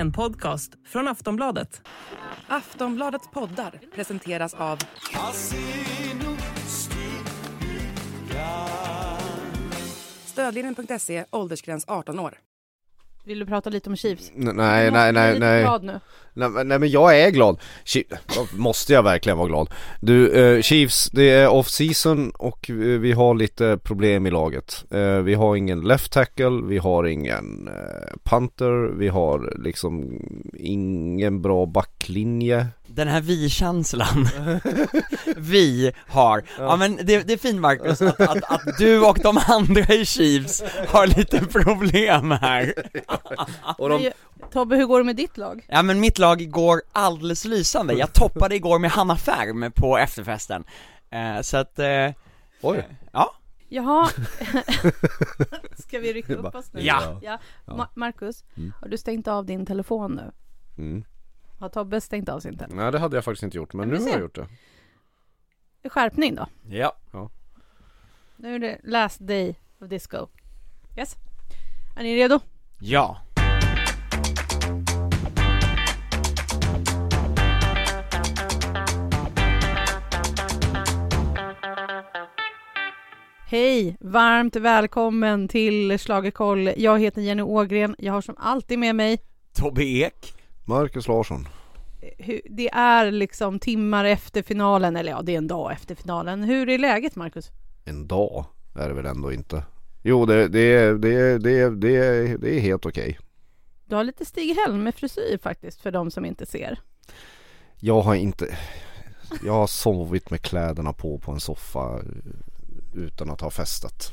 En podcast från Aftonbladet. Aftonbladets poddar presenteras av Stödlinjen.se, åldersgräns 18 år. Vill du prata lite om Chiefs? N- Nej, nej, nej, lite nej. glad nu. nej. Nej men jag är glad. Måste jag verkligen vara glad? Du, eh, Chiefs, det är off-season och eh, vi har lite problem i laget. Eh, vi har ingen left tackle, vi har ingen eh, punter, vi har liksom ingen bra backlinje. Den här vi-känslan Vi har, ja, men det, det är fint Marcus att, att, att du och de andra i Chiefs har lite problem här Och de, Tobbe, hur går det med ditt lag? Ja men mitt lag går alldeles lysande, jag toppade igår med Hanna Färm på efterfesten eh, Så att, eh, oj. ja, Jaha, ska vi rycka upp oss nu? Ja. ja. Ma- Marcus, Mm. har du stängt av din telefon nu? Mm. Har Tobbe stängt av sin telefon? Nej det hade jag faktiskt inte gjort, men nu har jag gjort det. Skärpning då. ja Nu är det last day of disco. Yes? Är ni redo? Ja Hej! Varmt välkommen till Schlagerkoll. Jag heter Jenny Ågren. Jag har som alltid med mig Tobbe Ek Marcus Larsson. hur- det är liksom timmar efter finalen, eller ja, det är en dag efter finalen. Hur är läget Marcus? En dag är det väl ändå inte? Jo det, det, är- det, det, det, det är helt okej. Du har lite Stig-Helm frisyr faktiskt, för de som inte ser. Jag har inte Jag har sovit med kläderna på på en soffa utan att ha festat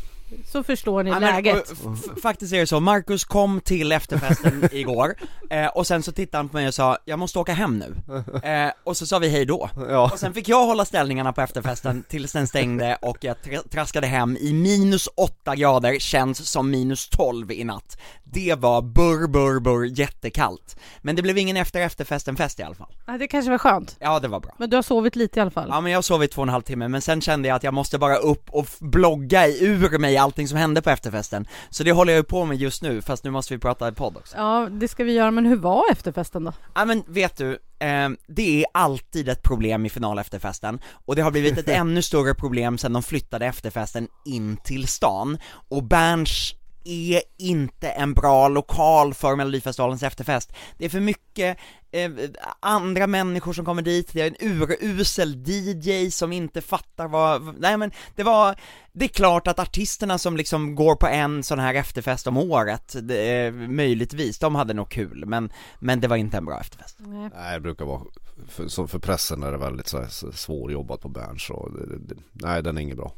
Så förstår ni Ja, men, läget. f- faktiskt är det så, Marcus kom till efterfesten igår, eh, och sen så tittade han på mig och sa 'Jag måste åka hem nu' eh, Och så sa vi hej då. Ja, Och sen fick jag hålla ställningarna på efterfesten tills den stängde och jag tra- traskade hem i minus 8 grader, känns som minus 12 i natt. Det var burr, burr, burr, jättekallt. Men det blev ingen efter efterfesten-fest i alla fall. Ja, det kanske var skönt. Ja det var bra. Men du har sovit lite i alla fall. Ja men jag sov i två och en halv timme, men sen kände jag att jag måste bara upp och blogga i- ur mig allting som hände på efterfesten Så det håller jag ju på med just nu, fast nu måste vi prata i podd också Ja, det ska vi göra. Men hur var efterfesten då? Ja men vet du, eh, det är alltid ett problem i final efterfesten och det har blivit ett ännu större problem sen de flyttade efterfesten in till stan och Berns är inte en bra lokal för Melodifestivalens efterfest. Det är för mycket eh, andra människor som kommer dit, det är en urusel DJ som inte fattar vad, nej men det var, det är klart att artisterna som liksom går på en sån här efterfest om året, det, eh, möjligtvis, de hade nog kul, men, men det var inte en bra efterfest. Nej. nej det brukar vara för, så för pressen är det väldigt så här, svårjobbat på Berns och det, det, det, Nej den är inget bra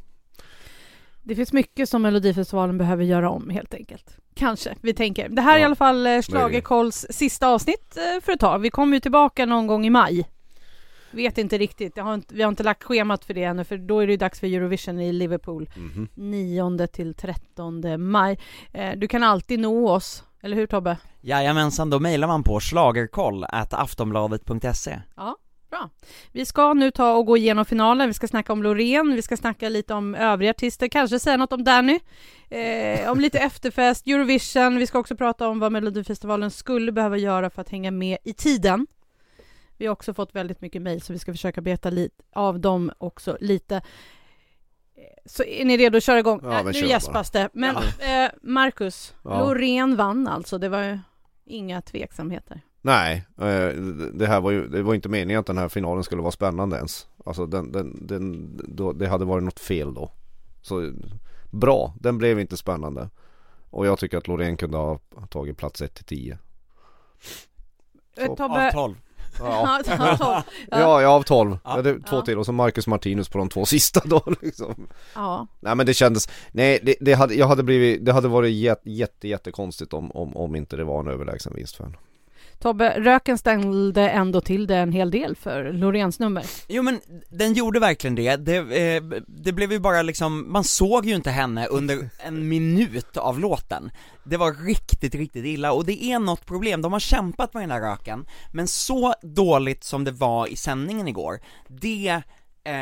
Det finns mycket som Melodifestivalen behöver göra om helt enkelt. Kanske, vi tänker. Det här är i Ja, alla fall eh, Schlagerkolls sista avsnitt eh, för ett tag. Vi kommer ju tillbaka någon gång i maj. Vet inte riktigt, Jag har inte, vi har inte lagt schemat för det ännu för då är det ju dags för Eurovision i Liverpool. Mhm. 9 till 13 maj. Eh, Du kan alltid nå oss, eller hur Tobbe? Jajamensan, då mejlar man på schlagerkoll at aftonbladet.se Bra. Vi ska nu ta och gå igenom finalen. Vi ska snacka om Loreen, vi ska snacka lite om övriga artister, kanske säga något om Danny, eh, om lite efterfest, Eurovision. Vi ska också prata om vad Melodifestivalen skulle behöva göra för att hänga med i tiden. Vi har också fått väldigt mycket mejl så vi ska försöka beta lite av dem också lite. Eh, Så är ni redo att köra igång? Ja, men nu gäspas det. Men eh, Marcus, Ja. Loreen vann alltså. Det var inga tveksamheter. Nej, eh, det här var ju, det var inte meningen att den här finalen skulle vara spännande ens. Alltså den, den, den då, det hade varit något fel då. Så bra, den blev inte spännande. Och jag tycker att Loreen kunde ha tagit plats 1 till 10 Eh, Tobbe, Av 12 Ja, Ja, ja, ja. ja, ja av 12 Ja. ja. det, Två Ja. till och så Marcus Martinus på de två sista då liksom. Ja. Nej men det kändes, nej det, det hade, jag hade blivit, det hade varit jätte, jätte, jättekonstigt om, om, om inte det var en överlägsen vinst för henne Tobbe, röken ställde ändå till det en hel del för Loreens nummer. Jo men den gjorde verkligen det, det, eh, det blev ju bara liksom, man såg ju inte henne under en minut av låten. Det var riktigt, riktigt illa och det är något problem, de har kämpat med den där röken Men så dåligt som det var i sändningen igår, det, eh,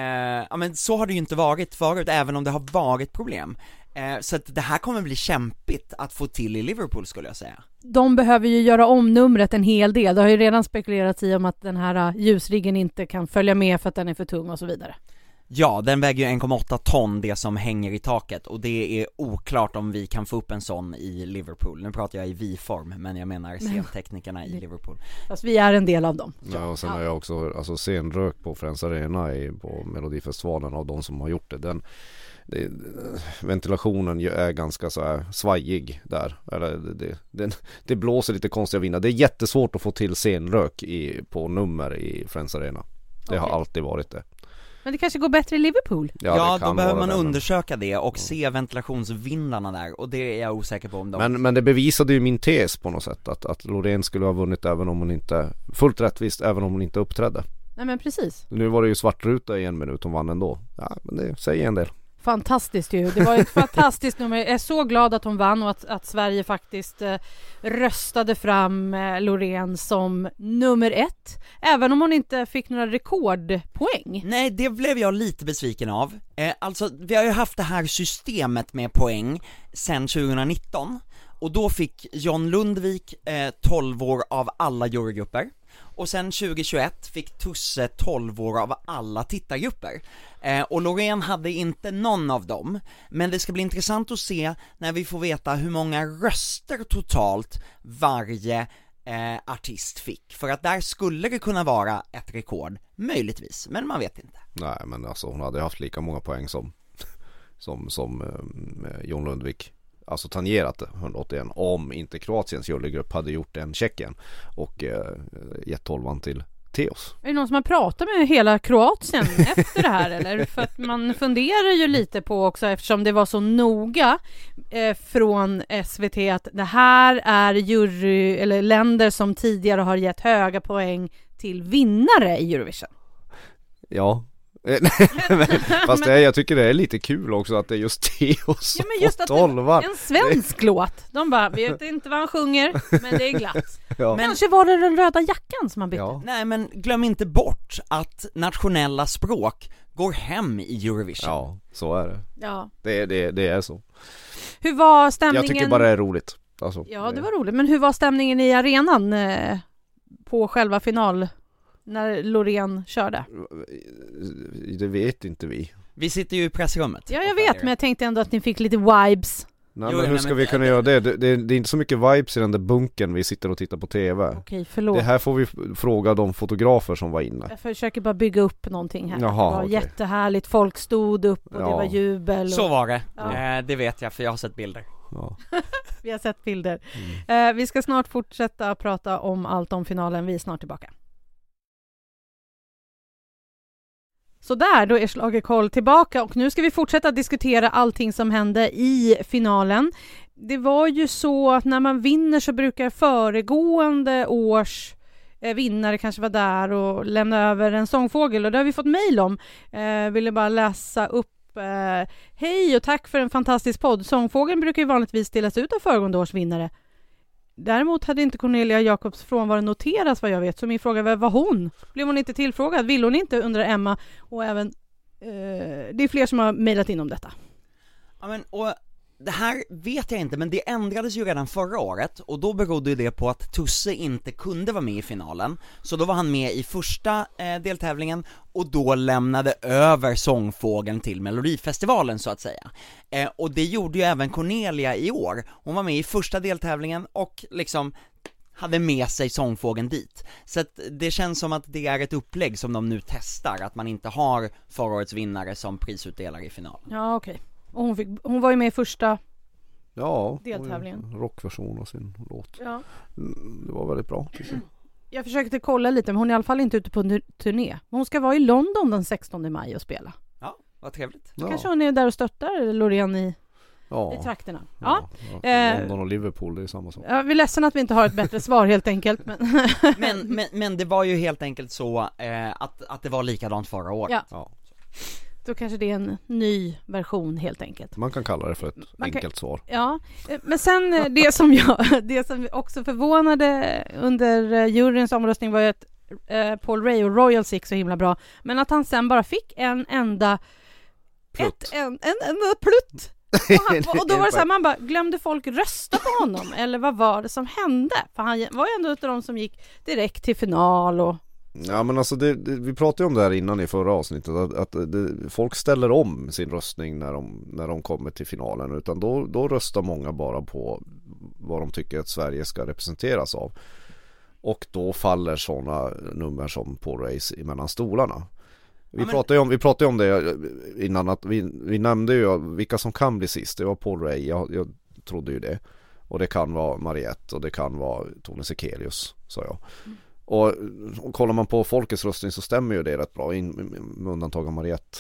ja men så har det ju inte varit förut, även om det har varit problem. Eh, Så att det här kommer bli kämpigt att få till i Liverpool skulle jag säga de behöver ju göra om numret en hel del. Det har ju redan spekulerats i om att den här uh, ljusriggen inte kan följa med för att den är för tung och så vidare. Ja, den väger ju 1,8 ton det som hänger i taket och det är oklart om vi kan få upp en sån i Liverpool. Nu pratar jag i vi-form, men jag menar scenteknikerna i Liverpool. Fast vi är en del av dem. Ja och sen har jag också alltså scenrök på Friends Arena i, på Melodifestivalen av de som har gjort det. Den, det, ventilationen är ganska så här svajig där. Eller det, det, det, det blåser lite konstiga vindar. Det är jättesvårt att få till scenrök i, på nummer i Friends Arena. Det har Okej. alltid varit det. Men det kanske går bättre i Liverpool? Ja, kan då behöver man det, men- undersöka det och se ventilationsvindarna där och det är jag osäker på om de Men, men det bevisade ju min tes på något sätt att, att Loreen skulle ha vunnit även om hon inte, fullt rättvist även om hon inte uppträdde. Nej men precis. Nu var det ju svartruta i en minut, hon vann ändå. Ja men det säger en del. Fantastiskt ju. Det var ett fantastiskt nummer. Jag är så glad att hon vann och att, att Sverige faktiskt eh, röstade fram eh, Loreen som nummer ett. Även om hon inte fick några rekordpoäng. Nej, det blev jag lite besviken av. Eh, alltså, vi har ju haft det här systemet med poäng sen 2019 och då fick John Lundvik eh, 12 år av alla jurygrupper och sen 2021 fick Tusse 12 år av alla tittargrupper. Eh, och Loreen hade inte någon av dem, men det ska bli intressant att se när vi får veta hur många röster totalt varje eh, artist fick, för att där skulle det kunna vara ett rekord, möjligtvis, men man vet inte. Nej men alltså hon hade haft lika många poäng som Som, som eh, John Lundvik Alltså tangerat det, 181 Om inte Kroatiens jurygrupp hade gjort den checken Och eh, gett tolvan till Teos Är det någon som har pratat med hela Kroatien efter det här eller? För att man funderar ju lite på också eftersom det var så noga eh, från SVT att det här är jury eller länder som tidigare har gett höga poäng till vinnare i Eurovision. Ja Fast det, är- jag tycker det är lite kul också att det är just Teos Ja, men just att det- tolvan En svensk låt. De bara, vet inte vad han sjunger, men det är glatt. ja. Men- Kanske var det den röda jackan som han bytte? ja. Nej men glöm inte bort att nationella språk går hem i Eurovision. ja, så är det Ja. Det, det, det är så Hur var stämningen? Jag tycker bara det är roligt alltså, Ja, det var roligt. Men hur var stämningen i arenan eh, på själva final? När Loreen körde? Det vet inte vi Vi sitter ju i pressrummet. Ja, jag vet, det. men jag tänkte ändå att ni fick lite vibes. Nej Jo, men hur nej, ska men- vi kunna göra det? Det, det? det är inte så mycket vibes i den där bunken vi sitter och tittar på TV Okej, förlåt. Det här får vi fråga de fotografer som var inne Jag försöker bara bygga upp någonting här. Jaha, det var okej. jättehärligt, folk stod upp och det Ja. var jubel. Och Så var det, Ja. eh, det vet jag för jag har sett bilder. ja. Vi har sett bilder. Mm. Eh, vi ska snart fortsätta prata om allt om finalen. Vi är snart tillbaka. Så där, då är Schlagerkoll tillbaka och nu ska vi fortsätta diskutera allting som hände i finalen. Det var ju så att när man vinner så brukar föregående års eh, vinnare kanske vara där och lämna över en sångfågel och det har vi fått mejl om. Eh, ville bara läsa upp eh, Hej och tack för en fantastisk podd. Sångfågeln brukar ju vanligtvis delas ut av föregående års vinnare. Däremot hade inte Cornelia Jacobs frånvaro noterats vad jag vet, så min fråga var, var hon? Blev hon inte tillfrågad? Vill hon inte? undrar Emma och även eh, det är fler som har mejlat in om detta. Ja men och det här vet jag inte, men det ändrades ju redan förra året och då berodde ju det på att Tusse inte kunde vara med i finalen, så då var han med i första eh, deltävlingen och då lämnade över sångfågeln till melodifestivalen så att säga. Eh, och det gjorde ju även Cornelia i år, hon var med i första deltävlingen och liksom hade med sig sångfågeln dit. Så att det känns som att det är ett upplägg som de nu testar, att man inte har förra årets vinnare som prisutdelare i finalen. Ja, okej. Och hon, fick, hon var ju med i första... Ja, Deltävlingen. en rockversion av sin låt Ja. Mm, Det var väldigt bra jag. Jag försökte kolla lite, men hon är i alla fall inte ute på turné. Hon ska vara i London den 16 maj och spela. Ja, vad trevligt. Ja, Kanske hon är där och stöttar Loreen i, ja, i trakterna. Ja. ja. Eh, London och Liverpool, det är samma sak Jag är ledsen att vi inte har ett bättre svar helt enkelt. Men... Men, men, men det var ju helt enkelt så eh, att, att det var likadant förra året. Ja. ja. Då kanske det är en ny version helt enkelt. Man kan kalla det för ett Man kan- enkelt svar Ja, eh, men sen eh, det som jag, det som också förvånade under eh, juryns omröstning var ju att Paul Ray och Royals gick så himla bra, men att han sen bara fick en enda Plutt. Ett, en, en enda plutt Och, han, och då var det så här, man bara, glömde folk rösta på honom? Eller vad var det som hände? För han var ju ändå utav de som gick direkt till final och Ja men alltså det, det, vi pratade ju om det här innan i förra avsnittet att, att det, folk ställer om sin röstning när de, när de kommer till finalen utan då, då röstar många bara på vad de tycker att Sverige ska representeras av. Och då faller sådana nummer som Paul Race mellan stolarna. Vi, Ja, men- pratade ju om, vi pratade om det innan att vi, vi nämnde ju vilka som kan bli sist. Det var Paul Ray, jag, jag trodde ju det. Och det kan vara Mariette och det kan vara Tone Sekelius, sa jag. Och, och kollar man på folkets röstning så stämmer ju det rätt bra, in, med undantag av Mariette.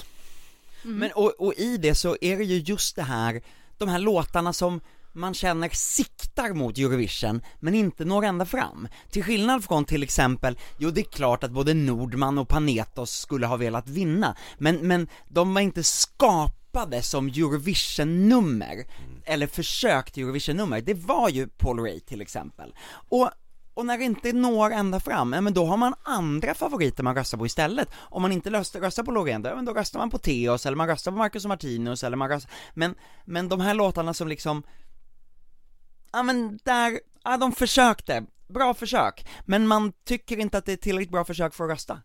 Men och, och i det så är det ju just det här, de här låtarna som man känner siktar mot Eurovision, men inte når ända fram. Till skillnad från till exempel, jo det är klart att både Nordman och Panetos skulle ha velat vinna, men, men de var inte skapade som Eurovision-nummer, eller försök till Eurovision-nummer, det var ju Paul Ray till exempel. Och och när det inte når ända fram, ja, men då har man andra favoriter man röstar på istället. Om man inte röstar, röstar på Loreen, ja, men då röstar man på Teos, eller man röstar på Marcus och Martinus, eller man röstar, men, men de här låtarna som liksom, ja men där, ja de försökte, bra försök, men man tycker inte att det är tillräckligt bra försök för att rösta.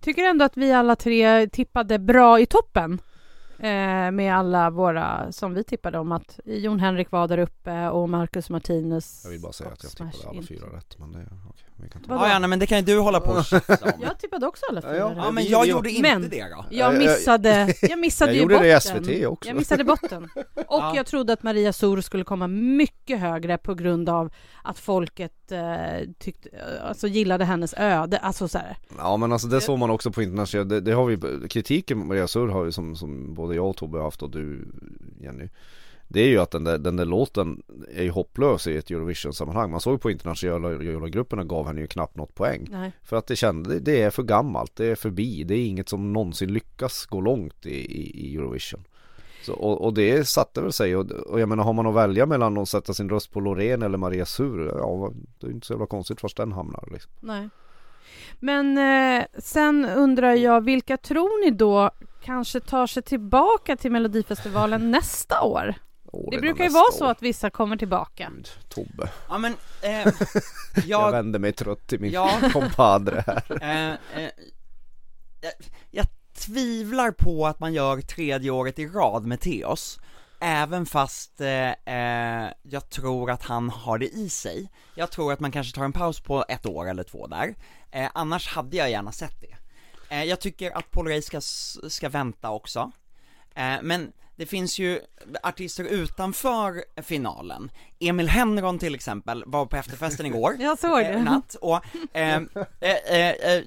Tycker ändå att vi alla tre tippade bra i toppen. Eh, med alla våra som vi tippade om att Jon Henrik var där uppe och Marcus Martinus. Jag vill bara säga att jag tippade alla fyra rätt, men det, okej, vi kan ta Vadå? Ja, ja nej, men det kan ju du hålla på och tjafsa om. Jag tippade också alla fyra. Ja. Ja men vi- jag vi- gjorde inte Men- det då. Jag missade, jag missade Jag ju gjorde botten. det i SVT också. Jag missade botten. Och Ja. jag trodde att Maria Sur skulle komma mycket högre på grund av att folket eh, tyckte, eh, alltså gillade hennes öde. Alltså så här. Ja men alltså det såg man också på internationellt, det, det har vi, kritiken Maria Sur har ju som, som både jag och Tobbe har haft och du Jenny Det är ju att den där, den där låten är ju hopplös i ett Eurovision-sammanhang Man såg ju på internationella grupperna gav henne ju knappt något poäng Nej. För att det kände, det är för gammalt, det är förbi, det är inget som någonsin lyckas gå långt i, i, i Eurovision så, och, och det satte väl sig och, och jag menar har man att välja mellan att sätta sin röst på Loreen eller Maria Sur Ja det är inte så jävla konstigt vart den hamnar liksom. Nej. Men eh, sen undrar jag, vilka tror ni då kanske tar sig tillbaka till Melodifestivalen nästa år? Åh, Det brukar ju vara så år. att vissa kommer tillbaka. Gud, Tobbe. Ja men, eh, Jag jag, vänder mig trött till min Ja. kompadre här. Eh, eh, jag, jag tvivlar på att man gör tredje året i rad med Theos. Även fast eh, eh, jag tror att han har det i sig. Jag tror att man kanske tar en paus på ett år eller två där. Eh, Annars hade jag gärna sett det. Eh, Jag tycker att Paul Ray ska, ska vänta också. Eh, Men det finns ju artister utanför finalen Emil Henron till exempel var på efterfesten igår Jag såg eh, det. natt och eh, eh, eh, eh,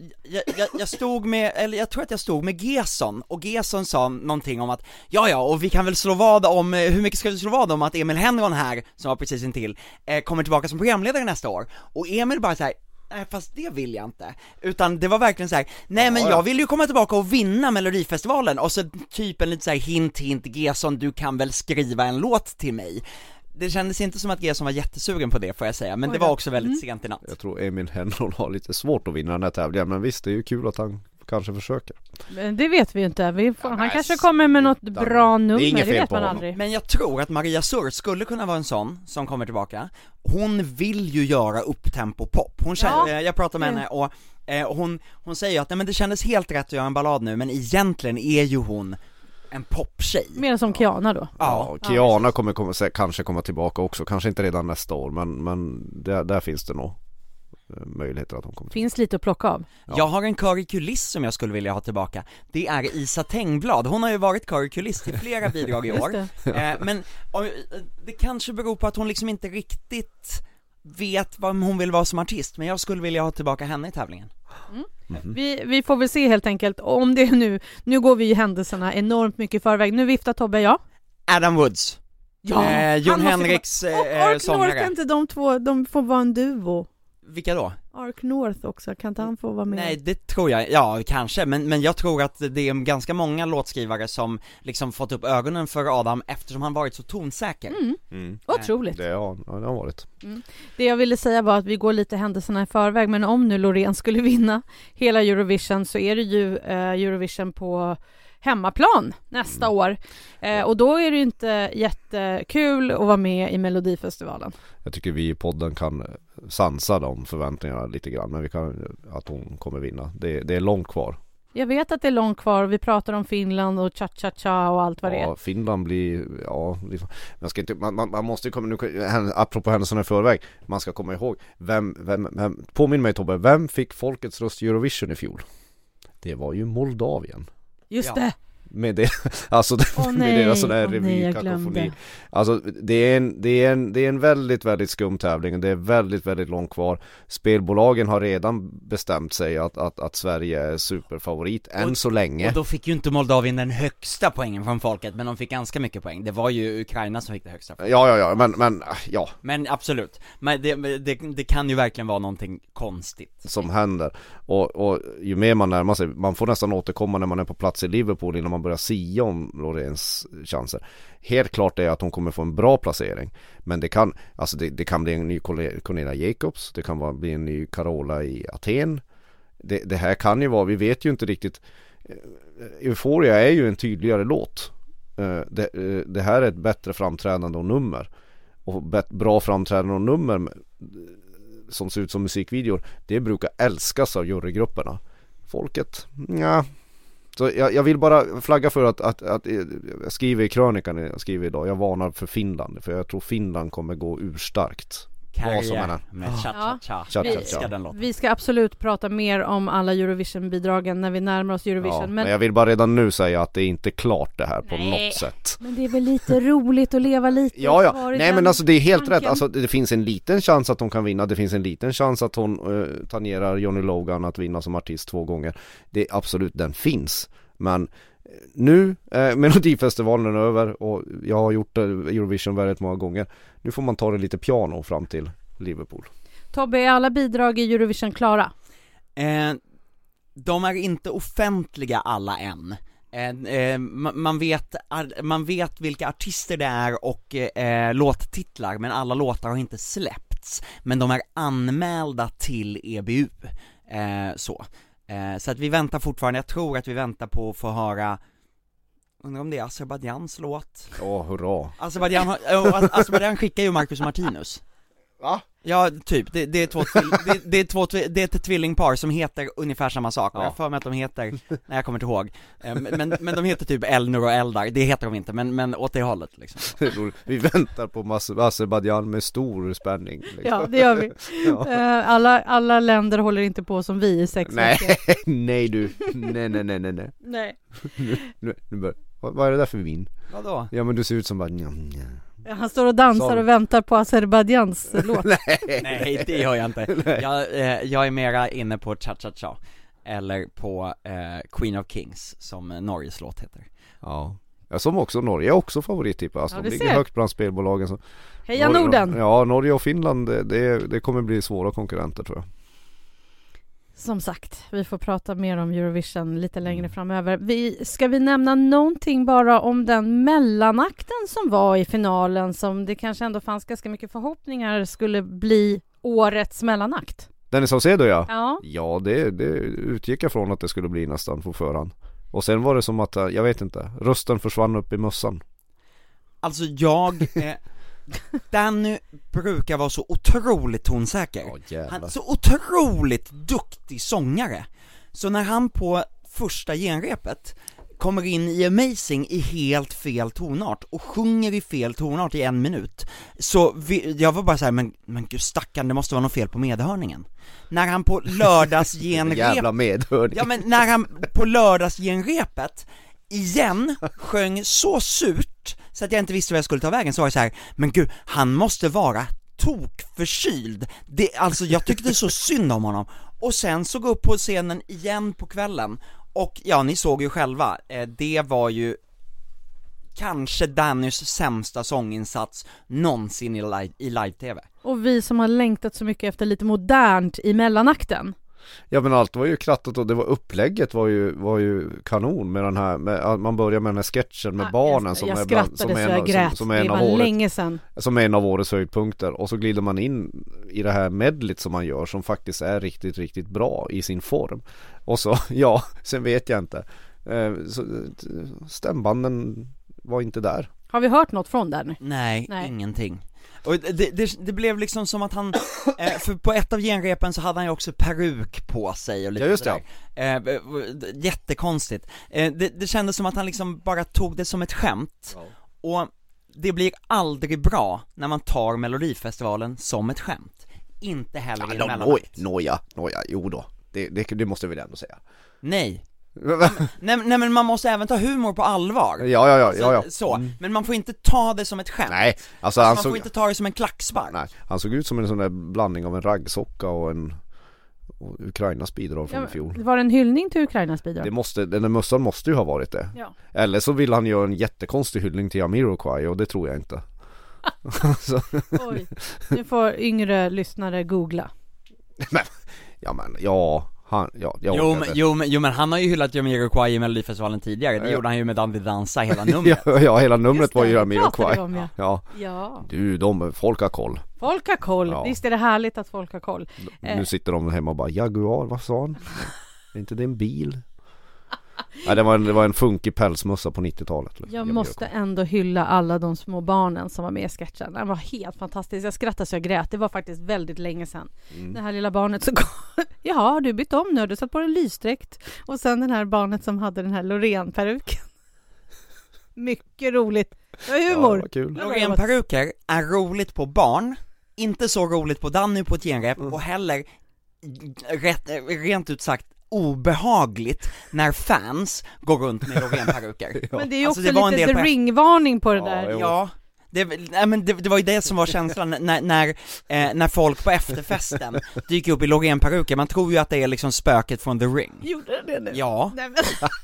jag, jag, stod med, eller jag tror att jag stod med Gesson och Gesson sa någonting om att ja ja och vi kan väl slå vad om, eh, hur mycket ska vi slå vad om att Emil Henron här, som var precis intill, eh, kommer tillbaka som programledare nästa år och Emil bara så här. Nej fast det vill jag inte, utan det var verkligen så här. nej men Ja, jag ja. vill ju komma tillbaka och vinna melodifestivalen och så typ en lite så här hint hint Gesson du kan väl skriva en låt till mig Det kändes inte som att Gesson var jättesugen på det får jag säga, men Oj det var också väldigt Mm. sent i natt Jag tror Emil Henron har lite svårt att vinna den här tävlingen Men visst, det är ju kul att han kanske försöker. Men det vet vi ju inte. Vi får, Ja, han kanske kommer med något det- bra nummer, det är det, inget fel vet på man honom. aldrig. Men jag tror att Maria Sur skulle kunna vara en sån som kommer tillbaka. Hon vill ju göra upptempo-pop, hon känner, Ja, eh, jag pratar med det- henne och eh, hon, hon säger ju att nej men det kändes helt rätt att göra en ballad nu men egentligen är ju hon en poptjej. Mer som Kiana då. Ja, Ja, Kiana kommer, kommer kanske komma tillbaka också, kanske inte redan nästa år men, men där, där finns det nog möjligheter att hon kommer. Finns lite att plocka av. Ja. Jag har en kuliss som jag skulle vilja ha tillbaka Det är Isa Tengblad, hon har ju varit kör i flera bidrag i år det. Eh, men och, eh, det kanske beror på att hon liksom inte riktigt vet vad hon vill vara som artist, men jag skulle vilja ha tillbaka henne i tävlingen. Mhm. Vi, vi får väl se helt enkelt om det nu, nu går vi ju händelserna enormt mycket i förväg. Nu viftar Tobbe ja. Adam Woods, eh, Jon Henriks. Och eh, Ark North, sångare. kan inte de två, de får vara en duo? Vilka då? Ark North också, kan inte han få vara med? Nej det tror jag, ja kanske, men, men jag tror att det är ganska många låtskrivare som liksom fått upp ögonen för Adam eftersom han varit så tonsäker. Mm, Mm. otroligt. Det, har, ja, det har varit Det jag ville säga var att vi går lite händelserna i förväg, men om nu Loreen skulle vinna hela Eurovision så är det ju eh, Eurovision på hemmaplan nästa Mm. år. Eh, och då är det ju inte jättekul att vara med i Melodifestivalen. Jag tycker vi i podden kan eh, sansa de förväntningarna lite grann men vi kan att hon kommer vinna. Det, det är långt kvar. Jag vet att det är långt kvar och vi pratar om Finland och cha-cha-cha och allt vad det är. Ja, Finland blir, ja, liksom- man ska inte, man, man, man måste ju komma, nu, apropå händelserna i förväg, man ska komma ihåg, vem, vem, vem, påminn mig Tobbe, vem fick folkets röst i Eurovision i fjol? Det var ju Moldavien. Just Ja. det! Med det, alltså det, Åh med nej, deras sån här nej, jag revykakofoni. Alltså det är, en, det, är en, det är en väldigt, väldigt skum tävling och det är väldigt, väldigt långt kvar. Spelbolagen har redan bestämt sig att, att, att Sverige är superfavorit, än Och- så länge. Och då fick ju inte Moldavien den högsta poängen från folket, men de fick ganska mycket poäng. Det var ju Ukraina som fick det högsta. Ja, ja, ja, men, men ja, Men absolut, men det, det, det kan ju verkligen vara någonting konstigt. som händer. Och, och ju mer man närmar sig, man får nästan återkomma när man är på plats i Liverpool innan man man börjar sia om Loreens chanser. Helt klart är att hon kommer få en bra placering. Men det kan, alltså det, det kan bli en ny Cornelia Jacobs, det kan vara, bli en ny Carola i Aten. Det, det här kan ju vara, vi vet ju inte riktigt. Eh, Euphoria är ju en tydligare låt. Eh, det, eh, det här är ett bättre framträdande och nummer. Och bra framträdande och nummer som ser ut som musikvideor, det brukar älskas av jurygrupperna. Folket, ja. Så jag, jag vill bara flagga för att, att, att, eh, jag skriver i krönikan jag skriver idag, jag varnar för Finland, för jag tror Finland kommer gå urstarkt. Vad som än Karriär är. med cha-cha-cha. Cha-cha-cha. Jag älskar den låten. Vi ska absolut prata mer om alla Eurovision-bidragen när vi närmar oss Eurovision. Ja, men... men jag vill bara redan nu säga att det är inte klart det här på Nej. något sätt. men det är väl lite roligt att leva lite Ja, ja, nej den men alltså det är helt tanken. rätt, alltså det finns en liten chans att hon kan vinna, det finns en liten chans att hon eh, tangerar Johnny Logan att vinna som artist två gånger. Det är absolut, den finns. Men nu, eh, Melodifestivalen är över och jag har gjort eh, Eurovision väldigt många gånger. Nu får man ta det lite piano fram till Liverpool. Tobbe, är alla bidrag i Eurovision klara? Eh, de är inte offentliga alla än. Eh, eh, ma- man, vet, man vet vilka artister det är och eh, låttitlar, men alla låtar har inte släppts. Men de är anmälda till EBU, eh, så. Eh, så att vi väntar fortfarande, jag tror att vi väntar på att få höra Undrar om det är Azerbajdzjans låt? Ja, hurra. Azerbajdzjan, ja, Azerbajdzjan skickar ju Marcus Martinus Va? Ja, typ, det, det är två, det, det är två, det är ett tvillingpar som heter ungefär samma sak, Ja. jag har för mig att de heter, nej jag kommer inte ihåg, Eh, men, men de heter typ Elnur och Eldar, det heter de inte, men, men åt det hållet liksom. Vi väntar på Azerbajdzjan med stor spänning. liksom. Ja, det gör vi. Ja. Eh, alla, alla länder håller inte på som vi i sex Nej, veckor. nej du. Nej, nej, nej, nej, nej. Nej. Nu, nu bör, vad, vad är det där för vin? Vadå? Ja men du ser ut som bara njam, njam. Han står och dansar Som- och väntar på Azerbajdzjans låt. Nej, det gör jag inte. Jag, eh, jag är mera inne på Cha-Cha-Cha, eller på eh, Queen of Kings, som Norges låt heter Ja. Ja, som också Norge är också favorittippar, alltså Ja, de ligger ser. högt bland spelbolagen så. Heja Norge- Norden! Ja, Norge och Finland, det, det, det kommer bli svåra konkurrenter tror jag. Som sagt, vi får prata mer om Eurovision lite längre framöver. Vi, ska vi nämna någonting bara om den mellanakten som var i finalen som det kanske ändå fanns ganska mycket förhoppningar skulle bli årets mellanakt? Dennis Saucedo ja. Ja, Ja, det, det utgick jag från att det skulle bli nästan på förhand. Och sen var det som att, eh, jag vet inte, rösten försvann upp i mössan. Alltså jag, eh, Danny brukar vara så otroligt tonsäker Ja Han är så otroligt duktig sångare. Så när han på första genrepet kommer in i Amazing i helt fel tonart och sjunger i fel tonart i en minut, så vi, jag var bara så här, men, men gud stackarn, det måste vara något fel på medhörningen. När han på lördagsgenrepet Jävla medhörning. Ja men när han på lördagsgenrepet igen sjöng så surt så att jag inte visste vad jag skulle ta vägen så var jag så här, men gud, han måste vara tokförkyld. Det, alltså jag tyckte så synd om honom. Och sen så gå upp på scenen igen på kvällen, och ja ni såg ju själva, eh, det var ju kanske Dannys sämsta sånginsats någonsin i live- i live-tv. och vi som har längtat så mycket efter lite modernt i mellanakten. Ja men allt var ju krattat och det var upplägget var ju, var ju kanon med den här, med, man börjar med den här sketchen med Ja, barnen jag, som jag är bland, som är en, grät. som, som är en av årets, som är en av årets höjdpunkter och så glider man in i det här medlet som man gör som faktiskt är riktigt, riktigt bra i sin form. Och så, ja, sen vet jag inte. Eh, så, eh, stämbanden var inte där. Har vi hört något från nu? Nej, Nej. ingenting. Och det, det, det blev liksom som att han, eh, för på ett av genrepen så hade han ju också peruk på sig och lite Ja, just det. sådär. Eh, jättekonstigt. Eh, det, det kändes som att han liksom bara tog det som ett skämt, och det blir aldrig bra när man tar melodifestivalen som ett skämt. Inte heller i en Ja, no, mellanakt. noja, noja, jo då. Det, det, det måste vi väl ändå säga. Nej. Nej. Nej men man måste även ta humor på allvar. Ja, ja, ja, ja, ja. Så, så. men man får inte ta det som ett skämt. Nej, alltså man han får såg, inte ta det som en klackspark. nej, han såg ut som en sån där blandning av en raggsocka och en och Ukrainas bidrag från Ja, i fjol. var det en hyllning till Ukrainas bidrag? Det måste, den där mössan måste ju ha varit det. Ja. Eller så vill han göra en jättekonstig hyllning till Jamiroquai och det tror jag inte. Oj, nu får yngre lyssnare googla. ja men, ja, han, ja, jag Jo men, jo, men, jo men han har ju hyllat Jamiroquai i melodifestivalen tidigare, det Ja. gjorde han ju med Dandy Dansa hela numret Ja, ja, hela numret Just var ju Jamiroquai. om, ja. Ja, Ja, du, de, folk har koll. folk har koll. Ja. Visst är det härligt att folk har koll. Eh. Nu sitter de hemma och bara Jaguar, vad sa han? Är inte det en bil? Nej det var en, det var en funkig pälsmössa på 90-talet Jag måste ändå hylla alla de små barnen som var med i sketchen. Den var helt fantastisk. Jag skrattade så jag grät. Det var faktiskt väldigt länge sedan. Mm. Det här lilla barnet som kom. Jaha, har du bytt om nu? Har Du satt på en lysdräkt. Och sen den här barnet som hade den här Loreen-peruken. Mycket roligt. Det var Ja, humor. kul. Loreen-peruker är roligt på barn, inte så roligt på Danny på ett genrep, och heller rätt, rent ut sagt obehagligt när fans går runt med Loreen-peruker Men det är ju Alltså, också en lite the ring-varning på det Ja, där. jo. Ja, det, nej, men det, det var ju det som var känslan när, när, eh, när folk på efterfesten dyker upp i Loreen-peruker, man tror ju att det är liksom spöket från The Ring. Gjorde det nu? Ja, Nej, men...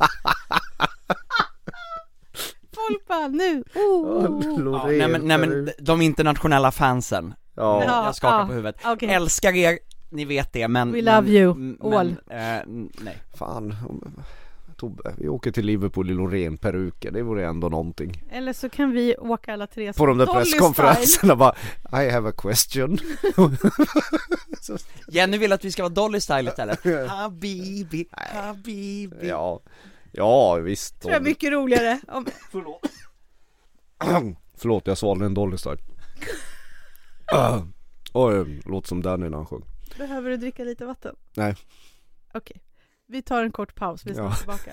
Folk bara nu, oh, ja nej, men, nej men de internationella fansen, Ja, Ja. jag skakar ja, på huvudet. Okej. Älskar er, ni vet det men We love you, m- all. Men, eh, nej. Fan Tobbe, vi åker till Liverpool i Loreen-peruker, det vore ändå någonting. Eller så kan vi åka alla tre På de där presskonferenserna bara I have a question. Jenny vill att vi ska vara Dolly Style istället. Habibi, habibi. Ja, ja visst. Tror jag är mycket roligare. Om... Förlåt jag svalde en Dolly Style. Oj, låter som Danny när han sjöng Behöver du dricka lite vatten? Nej. Okej. Vi tar en kort paus, vi är Ja. tillbaka.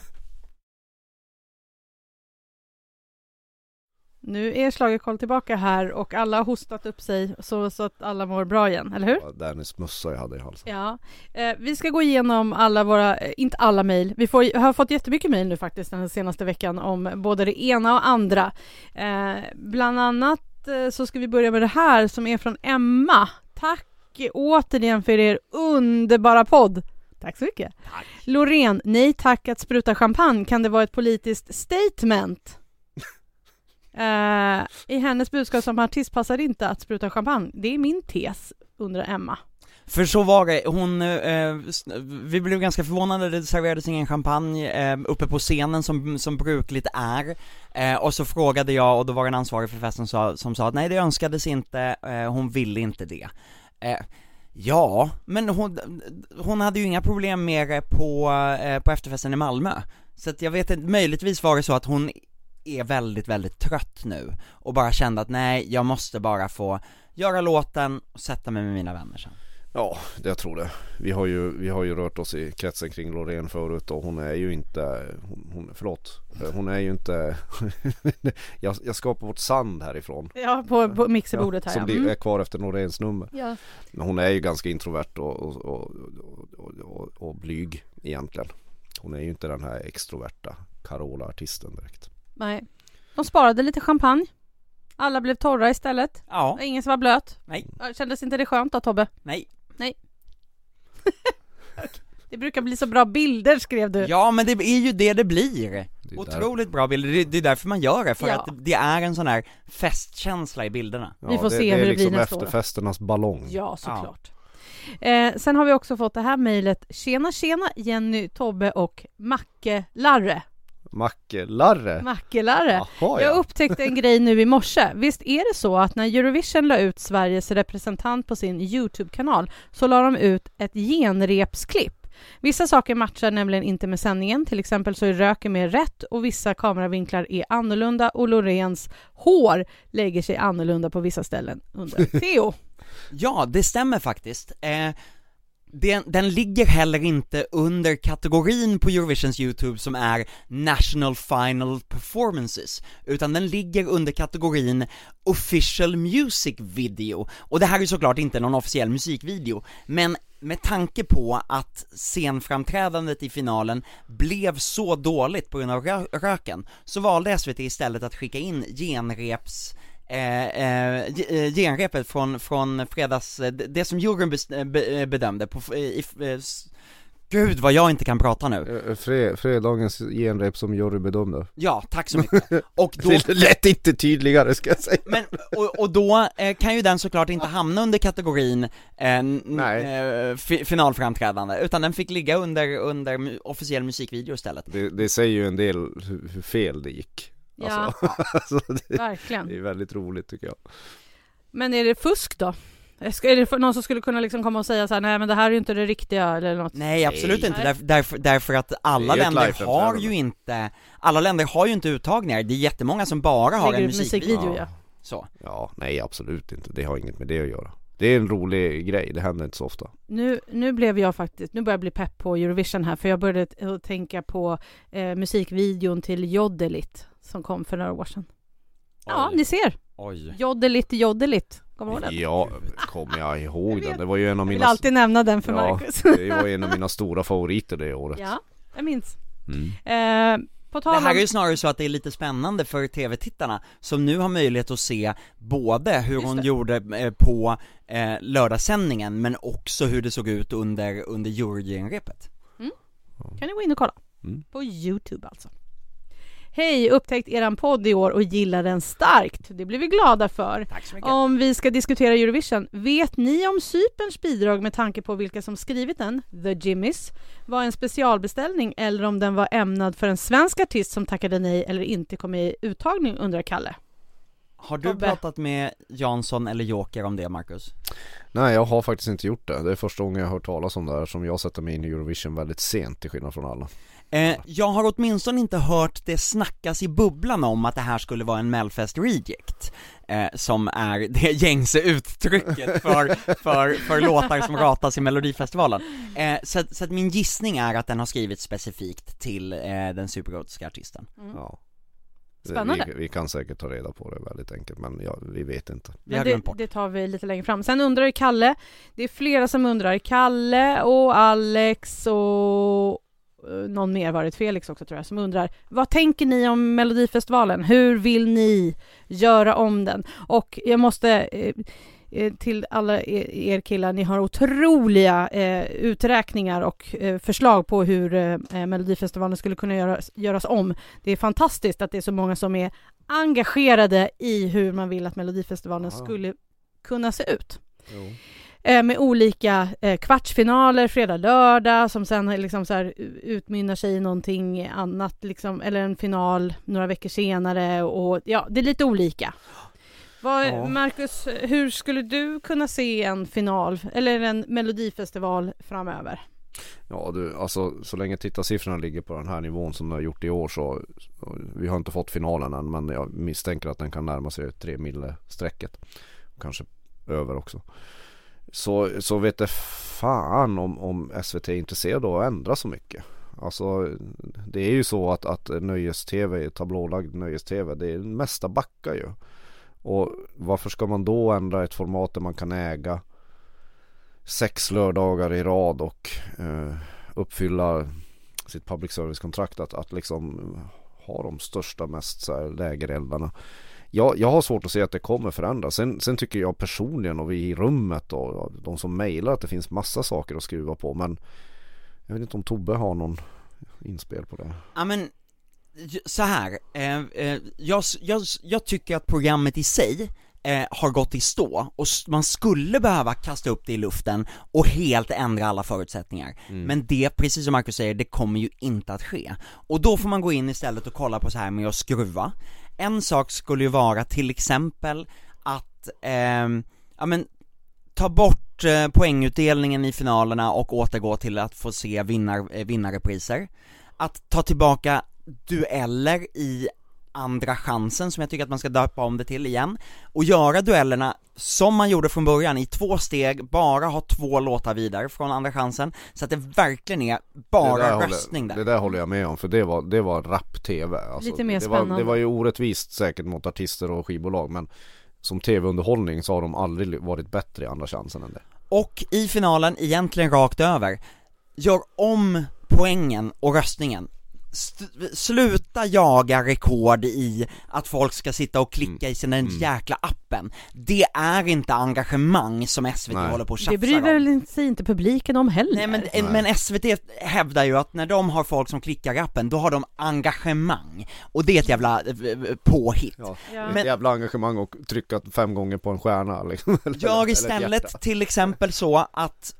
Nu är Schlagerkoll tillbaka här och alla har hostat upp sig så, så att alla mår bra igen, eller hur? Ja, Dannys mössa jag hade i halsen Ja. Eh, vi ska gå igenom alla våra, eh, inte alla mejl, vi får, har fått jättemycket mejl nu faktiskt den senaste veckan om både det ena och andra. Eh, bland annat eh, så ska vi börja med det här som är från Emma. Tack återigen för er underbara podd. Tack så mycket. Loreen, nej tack att spruta champagne. Kan det vara ett politiskt statement? Eh, I hennes budskap som artist passar det inte att spruta champagne. Det är min tes, undrar Emma. För så var det, hon, eh, vi blev ganska förvånade, det serverades ingen champagne eh, uppe på scenen som, som brukligt är eh, Och så frågade jag och då var det en ansvarig för festen som sa, som sa att nej det önskades inte, eh, hon ville inte det eh, Ja, men hon, hon hade ju inga problem med det på, eh, på efterfesten i Malmö. Så att jag vet inte, möjligtvis var det så att hon är väldigt, väldigt trött nu och bara kände att nej, jag måste bara få göra låten och sätta mig med mina vänner sen. Ja, det jag tror det. Vi har ju, vi har ju rört oss i kretsen kring Loreen förut och hon är ju inte, hon, hon förlåt, hon är ju inte, jag, jag ska på vårt sand härifrån. Ja, på, på mixerbordet här Som ja. Mm. är kvar efter Noreens nummer. ja. Men hon är ju ganska introvert och, och, och, och, och, och blyg egentligen. Hon är ju inte den här extroverta Carola-artisten direkt. Nej. De sparade lite champagne. Alla blev torra istället. Ja, Och ingen som var blöt. nej, Ja, Kändes inte det skönt då Tobbe? nej Det brukar bli så bra bilder skrev du. Ja men det är ju det det blir! Det är där- Otroligt bra bilder, det, det är därför man gör det, för Ja. att det är en sån här festkänsla i bilderna Vi får det, se det hur är det blir liksom nästa år. efterfesternas ballong. Ja, såklart. Eh, sen har vi också fått det här mejlet. Tjena, tjena Jenny, Tobbe och Macke-Larre. Macke-Larre. Macke-Larre. Jaha Jag ja. upptäckte en grej nu i morse. Visst är det så att när Eurovision la ut Sveriges representant på sin Youtube-kanal så la de ut ett genrepsklipp Vissa saker matchar nämligen inte med sändningen, till exempel så är röken mer rätt och vissa kameravinklar är annorlunda och Loreens hår lägger sig annorlunda på vissa ställen under Theo. Ja, det stämmer faktiskt. Eh, den, den ligger heller inte under kategorin på Eurovisions YouTube som är National Final Performances, utan den ligger under kategorin Official Music Video, och det här är såklart inte någon officiell musikvideo, men med tanke på att scenframträdandet i finalen blev så dåligt på grund av rö röken, så valde SVT istället att skicka in genreps eh, eh, eh, genrepet från, från fredags, eh, det- som juryn eh, be, bedömde på, i, i, Gud vad jag inte kan prata nu. Fre, fredagens genrep som jury bedömde. Ja, tack så mycket. Och då, Det lät inte tydligare ska jag säga. men, och, och då eh, kan ju den såklart inte hamna under kategorin eh, eh, fi, finalframträdande, utan den fick ligga under, under officiell musikvideo istället. Det, det säger ju en del hur, hur fel det gick. Ja, Alltså, alltså det, det verkligen. är väldigt roligt tycker jag. Men är det fusk då? Är det för- någon som skulle kunna liksom komma och säga så här, nej men det här är ju inte det riktiga eller något? Nej absolut Nej. inte, därför, därför, därför att alla Det länder har ju inte, alla länder har ju inte uttagningar, det är jättemånga som bara har en musikvideo. musikvideo ja. Så. Ja, nej absolut inte. Det har inget med det att göra. Det är en rolig grej, det händer inte så ofta. Nu, nu blev jag faktiskt, nu börjar jag bli pepp på Eurovision här för jag började tänka på eh, musikvideon till Jodelit som kom för några år sedan. Ja, Oj. ni ser. Oj. Jodelit Jodelit. Kommer du ihåg den? Ja, kommer jag ihåg den. Det var ju en av Jag vill mina... alltid nämna den för Ja, Marcus. Det var en av mina stora favoriter det året. ja, jag minns. Mm. Eh, på Det tal om... här är ju snarare så att det är lite spännande för tv-tittarna som nu har möjlighet att se både hur hon gjorde eh, på eh, lördagssändningen men också hur det såg ut under, under jurygenrepet. kan ni gå in och kolla. Mm. På Youtube alltså. Hej, upptäckt eran podd i år och gillar den starkt. Det blir vi glada för. Tack så mycket. Om vi ska diskutera Eurovision, vet ni om Cyperns bidrag med tanke på vilka som skrivit den, The Jimmys, var en specialbeställning eller om den var ämnad för en svensk artist som tackade nej eller inte kom i uttagning, undrar Kalle. Har du Tobbe. pratat med Jansson eller Joker om det Marcus? Nej, jag har faktiskt inte gjort det. Det är första gången jag har hört talas om det här som jag sätter mig in i Eurovision väldigt sent till skillnad från alla. Eh, jag har åtminstone inte hört det snackas i bubblan om att det här skulle vara en Melfest reject, eh, som är det gängse uttrycket för, för, för låtar som ratas i melodifestivalen. Eh, så, så att min gissning är att den har skrivits specifikt till eh, den supergotiska artisten. Ja. Spännande. Vi, vi kan säkert ta reda på det väldigt enkelt men ja, vi vet inte. Vi har Men det, det tar vi lite längre fram. Sen undrar ju Kalle, det är flera som undrar, Kalle och Alex och någon mer var det, Felix också tror jag, som undrar vad tänker ni om Melodifestivalen? Hur vill ni göra om den? Och jag måste eh, eh, till alla er, er killar, ni har otroliga eh, uträkningar och eh, förslag på hur eh, eh, Melodifestivalen skulle kunna göras, göras om. Det är fantastiskt att det är så många som är engagerade i hur man vill att Melodifestivalen Ja. skulle kunna se ut. Jo. Eh, med olika eh, kvartsfinaler, fredag, lördag som sen liksom så här utmynnar sig i någonting annat, liksom, eller en final några veckor senare och ja, det är lite olika. Vad, Ja. Marcus, hur skulle du kunna se en final eller en melodifestival framöver? Ja du, alltså så länge tittarsiffrorna ligger på den här nivån som de har gjort i år så, Vi har inte fått finalen än men jag misstänker att den kan närma sig tre mille strecket Kanske över också så, så vet det fan om, om SVT är intresserade av att ändra så mycket. Alltså det är ju så att, att nöjes-tv, tablålagd nöjes-tv, det är det mesta backar ju. Och varför ska man då ändra ett format där man kan äga sex lördagar i rad och eh, uppfylla sitt public service-kontrakt? Att, att liksom ha de största, mest så här, lägereldarna. Jag, jag har svårt att se att det kommer förändras. Sen, sen tycker jag personligen och vi i rummet och de som mejlar att det finns massa saker att skruva på men jag vet inte om Tobbe har någon inspel på det. Ja men, så här. Eh, eh, jag, jag, jag tycker att programmet i sig eh, har gått i stå och man skulle behöva kasta upp det i luften och helt ändra alla förutsättningar. Men det, precis som Marcus säger, det kommer ju inte att ske. Och då får man gå in istället och kolla på så här med att skruva. En sak skulle ju vara till exempel att, eh, ja men, ta bort bort eh, poängutdelningen i finalerna och återgå till att få se vinnar, eh, vinnarrepriser. Att ta tillbaka dueller i andra chansen som jag tycker att man ska döpa om det till igen och göra duellerna som man gjorde från början i två steg, bara ha två låtar vidare från andra chansen så att det verkligen är bara där röstning håller, där. Det där håller jag med om för det var, det var rap-tv alltså, Lite mer det var, spännande. det var ju orättvist säkert mot artister och skivbolag men som tv-underhållning så har de aldrig varit bättre i andra chansen än det Och i finalen, egentligen rakt över, gör om poängen och röstningen St- sluta jaga rekord i att folk ska sitta och klicka i sin den jäkla appen Det är inte engagemang som SVT Nej. håller på och Det bryr väl sig inte publiken om heller? Nej men, men SVT hävdar ju att när de har folk som klickar i appen, då har de engagemang Och det är ett jävla eh, påhitt Ja, Ja. ett Men- jävla engagemang och trycka fem gånger på en stjärna liksom. Gör ett istället till exempel så att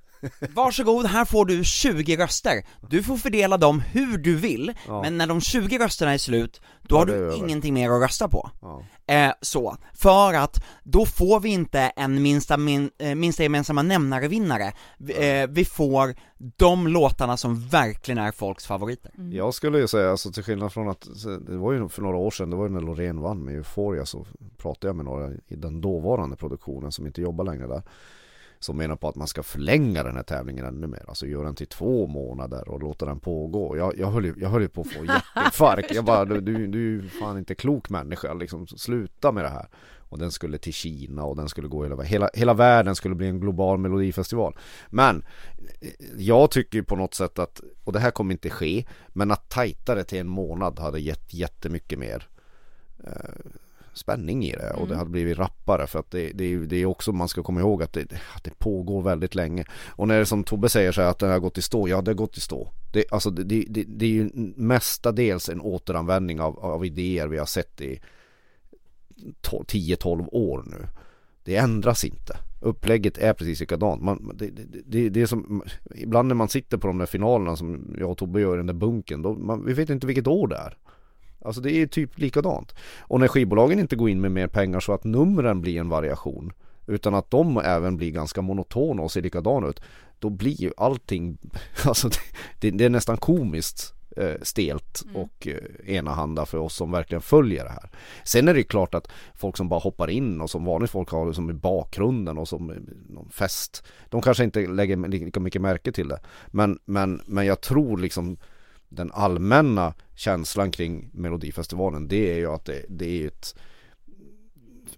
Varsågod, här får du 20 röster. Du får fördela dem hur du vill, Ja. men när de 20 rösterna är slut, då Då har du ingenting mer att rösta på. Ja. Eh, så, för att då får vi inte en minsta, min, eh, minsta gemensamma nämnare-vinnare. Vi, eh, vi får de låtarna som verkligen är folks favoriter. Jag skulle ju säga, alltså till skillnad från att, det var ju för några år sedan, det var ju när Loreen vann med Euphoria så pratade jag med några i den dåvarande produktionen som inte jobbar längre där. Som menar på att man ska förlänga den här tävlingen ännu mer, alltså göra den till två månader och låta den pågå. Jag, jag, höll, ju, jag höll ju på att få hjärtinfarkt, jag bara du, du, du är ju fan inte klok människa liksom, sluta med det här. Och den skulle till Kina och den skulle gå hela hela, hela världen skulle bli en global melodifestival. Men eh, jag tycker ju på något sätt att, och det här kommer inte ske, men att tajta det till en månad hade gett jättemycket mer eh, spänning i det och det hade blivit rappare för att det, det, är- det är också, man ska komma ihåg att det, att det pågår väldigt länge. Och när det som Tobbe säger så här att det har gått i stå, ja det har gått i stå. Det, alltså det, det, det, är ju mestadels en återanvändning av, av idéer vi har sett i 12 10-12 år nu. Det ändras inte. Upplägget är precis likadant. Man, det, det, det, det är som, ibland när man sitter på de där finalerna som jag och Tobbe gör i den där bunken, då, man, vi vet inte vilket år det är. Alltså det är typ likadant. Och när skivbolagen inte går in med mer pengar så att numren blir en variation utan att de även blir ganska monotona och ser likadana ut då blir ju allting, alltså det, det, det är nästan komiskt eh, stelt och eh, enahanda för oss som verkligen följer det här. Sen är det ju klart att folk som bara hoppar in och som vanligt folk har som i bakgrunden och som eh, någon fest, de kanske inte lägger lika mycket märke till det. Men, men, men jag tror liksom den allmänna känslan kring Melodifestivalen det är ju att det, det är ett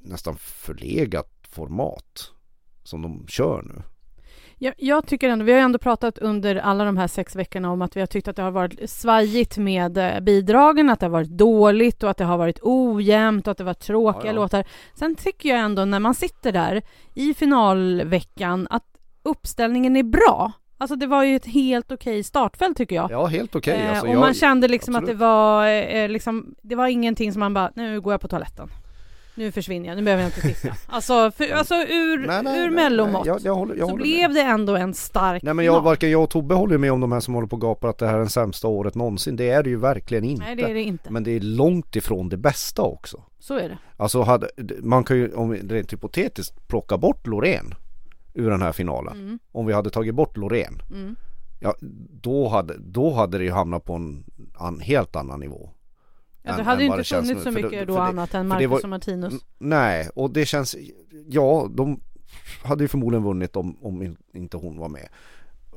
nästan förlegat format som de kör nu. Jag, jag tycker ändå, vi har ändå pratat under alla de här sex veckorna om att vi har tyckt att det har varit svajigt med eh, bidragen, att det har varit dåligt och att det har varit ojämnt och att det var tråkiga Ja, ja. låtar. Sen tycker jag ändå när man sitter där i finalveckan att uppställningen är bra. Alltså det var ju ett helt okej startfält tycker jag. Ja helt okej. Eh, alltså, och jag- man kände liksom absolut. att det var eh, liksom, det var ingenting som man bara, nu går jag på toaletten. Nu försvinner jag, nu behöver jag inte titta. Alltså, för, alltså ur, Nej, nej, ur mellomått jag, jag håller, jag så blev med. det ändå en stark Nej men jag, varken jag och Tobbe håller med om de här som håller på och gapar att det här är det sämsta året någonsin. Det är det ju verkligen inte. Nej det är det inte. Men det är långt ifrån det bästa också. Så är det. Alltså hade, man kan ju om rent hypotetiskt plocka bort Loreen ur den här finalen. Mm. Om vi hade tagit bort Loreen. Mm. Ja, då hade, då hade det ju hamnat på en an, helt annan nivå. Ja, det hade ju inte funnits så För mycket för då det- annat än för Marcus var- och Martinus. Nej, och det känns, ja de hade ju förmodligen vunnit om, om in- inte hon var med.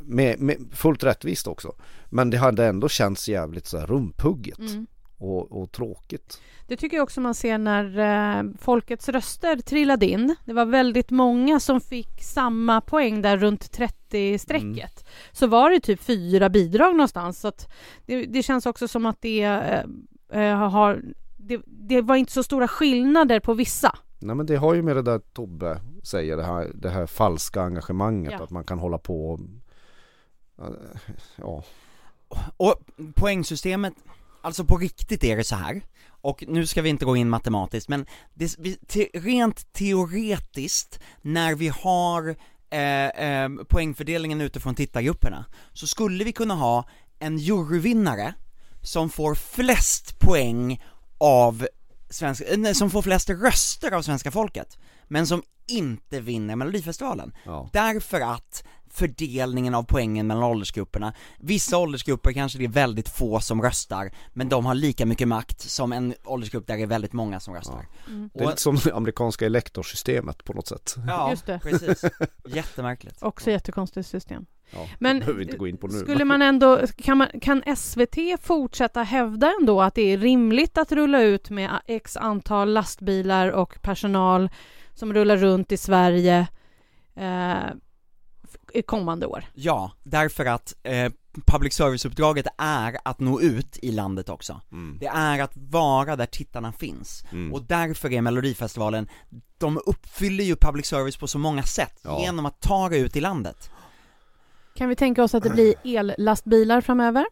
Med, med. Fullt rättvist också. Men det hade ändå känts jävligt så här rumpugget Mm. Och, och tråkigt. Det tycker jag också man ser när eh, folkets röster trillade in. Det var väldigt många som fick samma poäng där runt 30-strecket. Så var det typ fyra bidrag någonstans. Så att det, det känns också som att det eh, eh, har... Det, det var inte så stora skillnader på vissa. Nej men det har ju med det där Tobbe säger, det här, det här falska engagemanget. Ja. Att man kan hålla på och, ja. Och poängsystemet, alltså på riktigt är det så här och nu ska vi inte gå in matematiskt, men det, vi, te, rent teoretiskt, när vi har eh, eh, poängfördelningen utifrån tittargrupperna, så skulle vi kunna ha en juryvinnare som får flest poäng av svenska, eh, nej, som får flest röster av svenska folket, men som inte vinner melodifestivalen. Ja. Därför att fördelningen av poängen mellan åldersgrupperna, vissa åldersgrupper kanske det är väldigt få som röstar, men de har lika mycket makt som en åldersgrupp där det är väldigt många som röstar. Det är lite som det amerikanska elektorsystemet på något sätt. Ja, Just det. precis. Jättemärkligt. Också jättekonstigt system. Ja, Men, det behöver vi inte gå in på nu. Skulle man ändå, kan, man, kan SVT fortsätta hävda ändå att det är rimligt att rulla ut med x antal lastbilar och personal som rullar runt i Sverige eh, kommande år? Ja, därför att eh, public service-uppdraget är att nå ut i landet också. Mm. Det är att vara där tittarna finns. Mm. Och därför är Melodifestivalen, de uppfyller ju public service på så många sätt, Ja. genom att ta det ut i landet. Kan vi tänka oss att det blir ellastbilar framöver?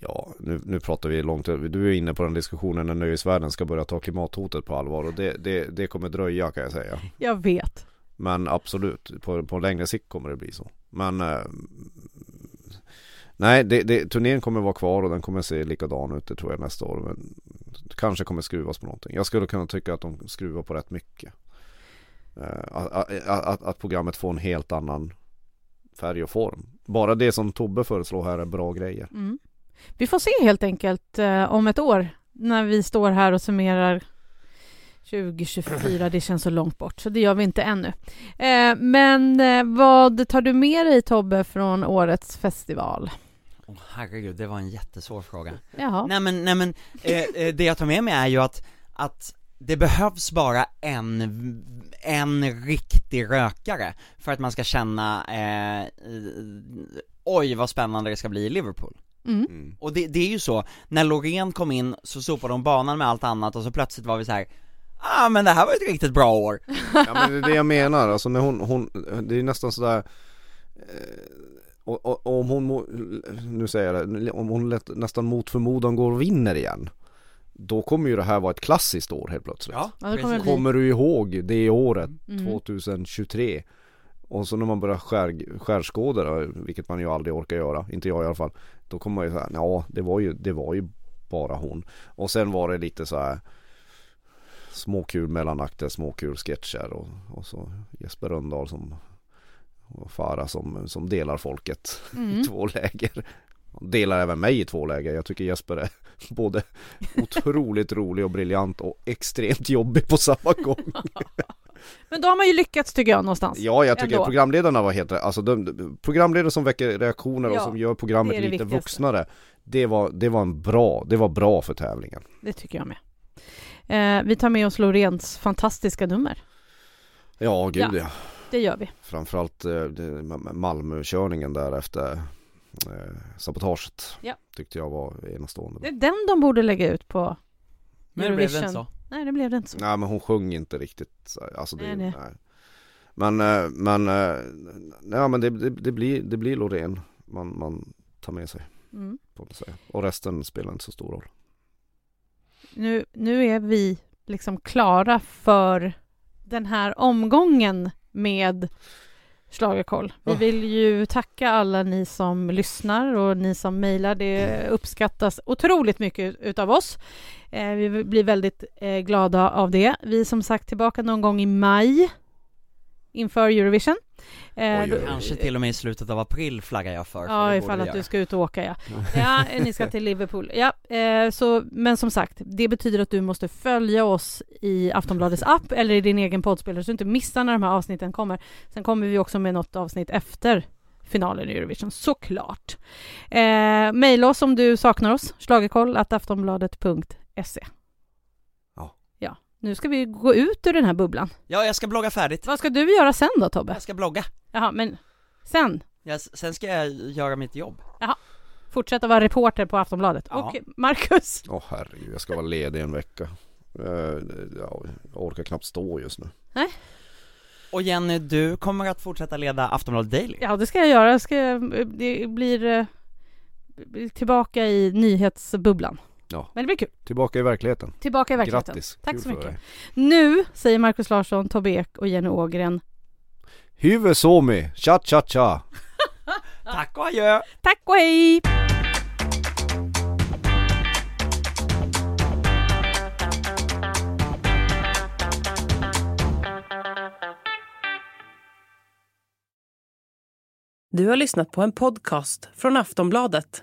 Ja, nu, nu pratar vi långt Du är inne på den diskussionen när nöjesvärlden ska börja ta klimathotet på allvar och det, det, det kommer dröja kan jag säga. Jag vet. Men absolut, på, på längre sikt kommer det bli så. Men eh, Nej, det, det, turnén kommer vara kvar och den kommer se likadan ut det tror jag nästa år. Men kanske kommer skruvas på någonting. Jag skulle kunna tycka att de skruvar på rätt mycket. Eh, att, att, att, att programmet får en helt annan färg och form. Bara det som Tobbe föreslår här är bra grejer. Mm. Vi får se helt enkelt eh, om ett år när vi står här och summerar 2024. Det känns så långt bort, så det gör vi inte ännu. Eh, men eh, vad tar du med dig Tobbe från årets festival? Åh herregud, det var en jättesvår fråga. Jaha. Nej men, nej men, eh, eh, det jag tar med mig är ju att, att det behövs bara en, en riktig rökare för att man ska känna, eh, oj vad spännande det ska bli i Liverpool. Mm. Mm. Och det, det är ju så, när Loreen kom in så sopade de banan med allt annat och så plötsligt var vi så här. Ah men det här var ett riktigt bra år. Ja men det är det jag menar, alltså när hon, hon det är nästan sådär eh, och, och, om hon, nu säger jag det, om hon lätt, nästan mot förmodan går och vinner igen Då kommer ju det här vara ett klassiskt år helt plötsligt Ja, det kommer. Kommer du ihåg det året, Mm. 2023? Och så när man börjar skär, skärskåda det, vilket man ju aldrig orkar göra, inte jag i alla fall Då kommer man ju säga, ja det var ju, det var ju bara hon Och sen var det lite så här Småkul mellanakter, småkul sketcher och, och så Jesper Rönndahl som och Farah som, som delar folket i Mm. två läger Delar även mig i två läger, jag tycker Jesper är både otroligt rolig och briljant och extremt jobbig på samma gång Men då har man ju lyckats tycker jag någonstans. Ja, jag tycker Ändå. programledarna var helt. Alltså de, programledare som väcker reaktioner Ja, och som gör programmet det det lite viktigaste. vuxnare Det var, det var en bra, det var bra för tävlingen Det tycker jag med. Eh, vi tar med oss Loreens fantastiska nummer. Ja, gud Ja. ja, Det gör vi. Framförallt eh, Malmö-körningen där efter eh, sabotaget Ja. Tyckte jag var enastående Det är den de borde lägga ut på Men det blev det Eurovision. inte så. Nej, det blev det inte så. Nej men hon sjöng inte riktigt så- Alltså det, Nej, nej, nej. Men, eh, men, eh, nej men det, det, det blir, det blir Loreen man, man tar med sig Mm. Och resten spelar inte så stor roll Nu, nu är vi liksom klara för den här omgången med Schlagerkoll. Vi Ja. vill ju tacka alla ni som lyssnar och ni som mejlar. Det uppskattas otroligt mycket utav oss. Eh, vi blir väldigt eh, glada av det. Vi är som sagt tillbaka någon gång i maj inför Eurovision. Eh, Oj, då-. Kanske till och med i slutet av april flaggar jag för, för Ja, det ifall att du ska ut och åka ja. Ja, ni ska till Liverpool. Ja, eh, så, men som sagt, det betyder att du måste följa oss i Aftonbladets app eller i din egen poddspelare så du inte missar när de här avsnitten kommer. Sen kommer vi också med något avsnitt efter finalen i Eurovision, såklart. Eh, Maila oss om du saknar oss, schlagerkoll aftonbladet.se. Nu ska vi gå ut ur den här bubblan. Ja, jag ska blogga färdigt. Vad ska du göra sen då Tobbe? Jag ska blogga. Jaha, men sen? Jag, sen ska jag göra mitt jobb. Fortsätta vara reporter på Aftonbladet. Ja. Och Marcus? Åh herregud, jag ska vara ledig en vecka Eh, ja, Jag orkar knappt stå just nu Och Jenny, du kommer att fortsätta leda Aftonbladet Daily. Ja, det ska jag göra. Jag ska, det blir eh, blir tillbaka i nyhetsbubblan. Ja. Men det blir kul. Tillbaka i verkligheten. Tillbaka i verkligheten. Grattis. Tack kul så mycket. Nu säger Markus Larsson, Tobbe Ek och Jenny Ågren. Hyve somi, cha cha cha. Tack och adjö. Tack och hej. Du har lyssnat på en podcast från Aftonbladet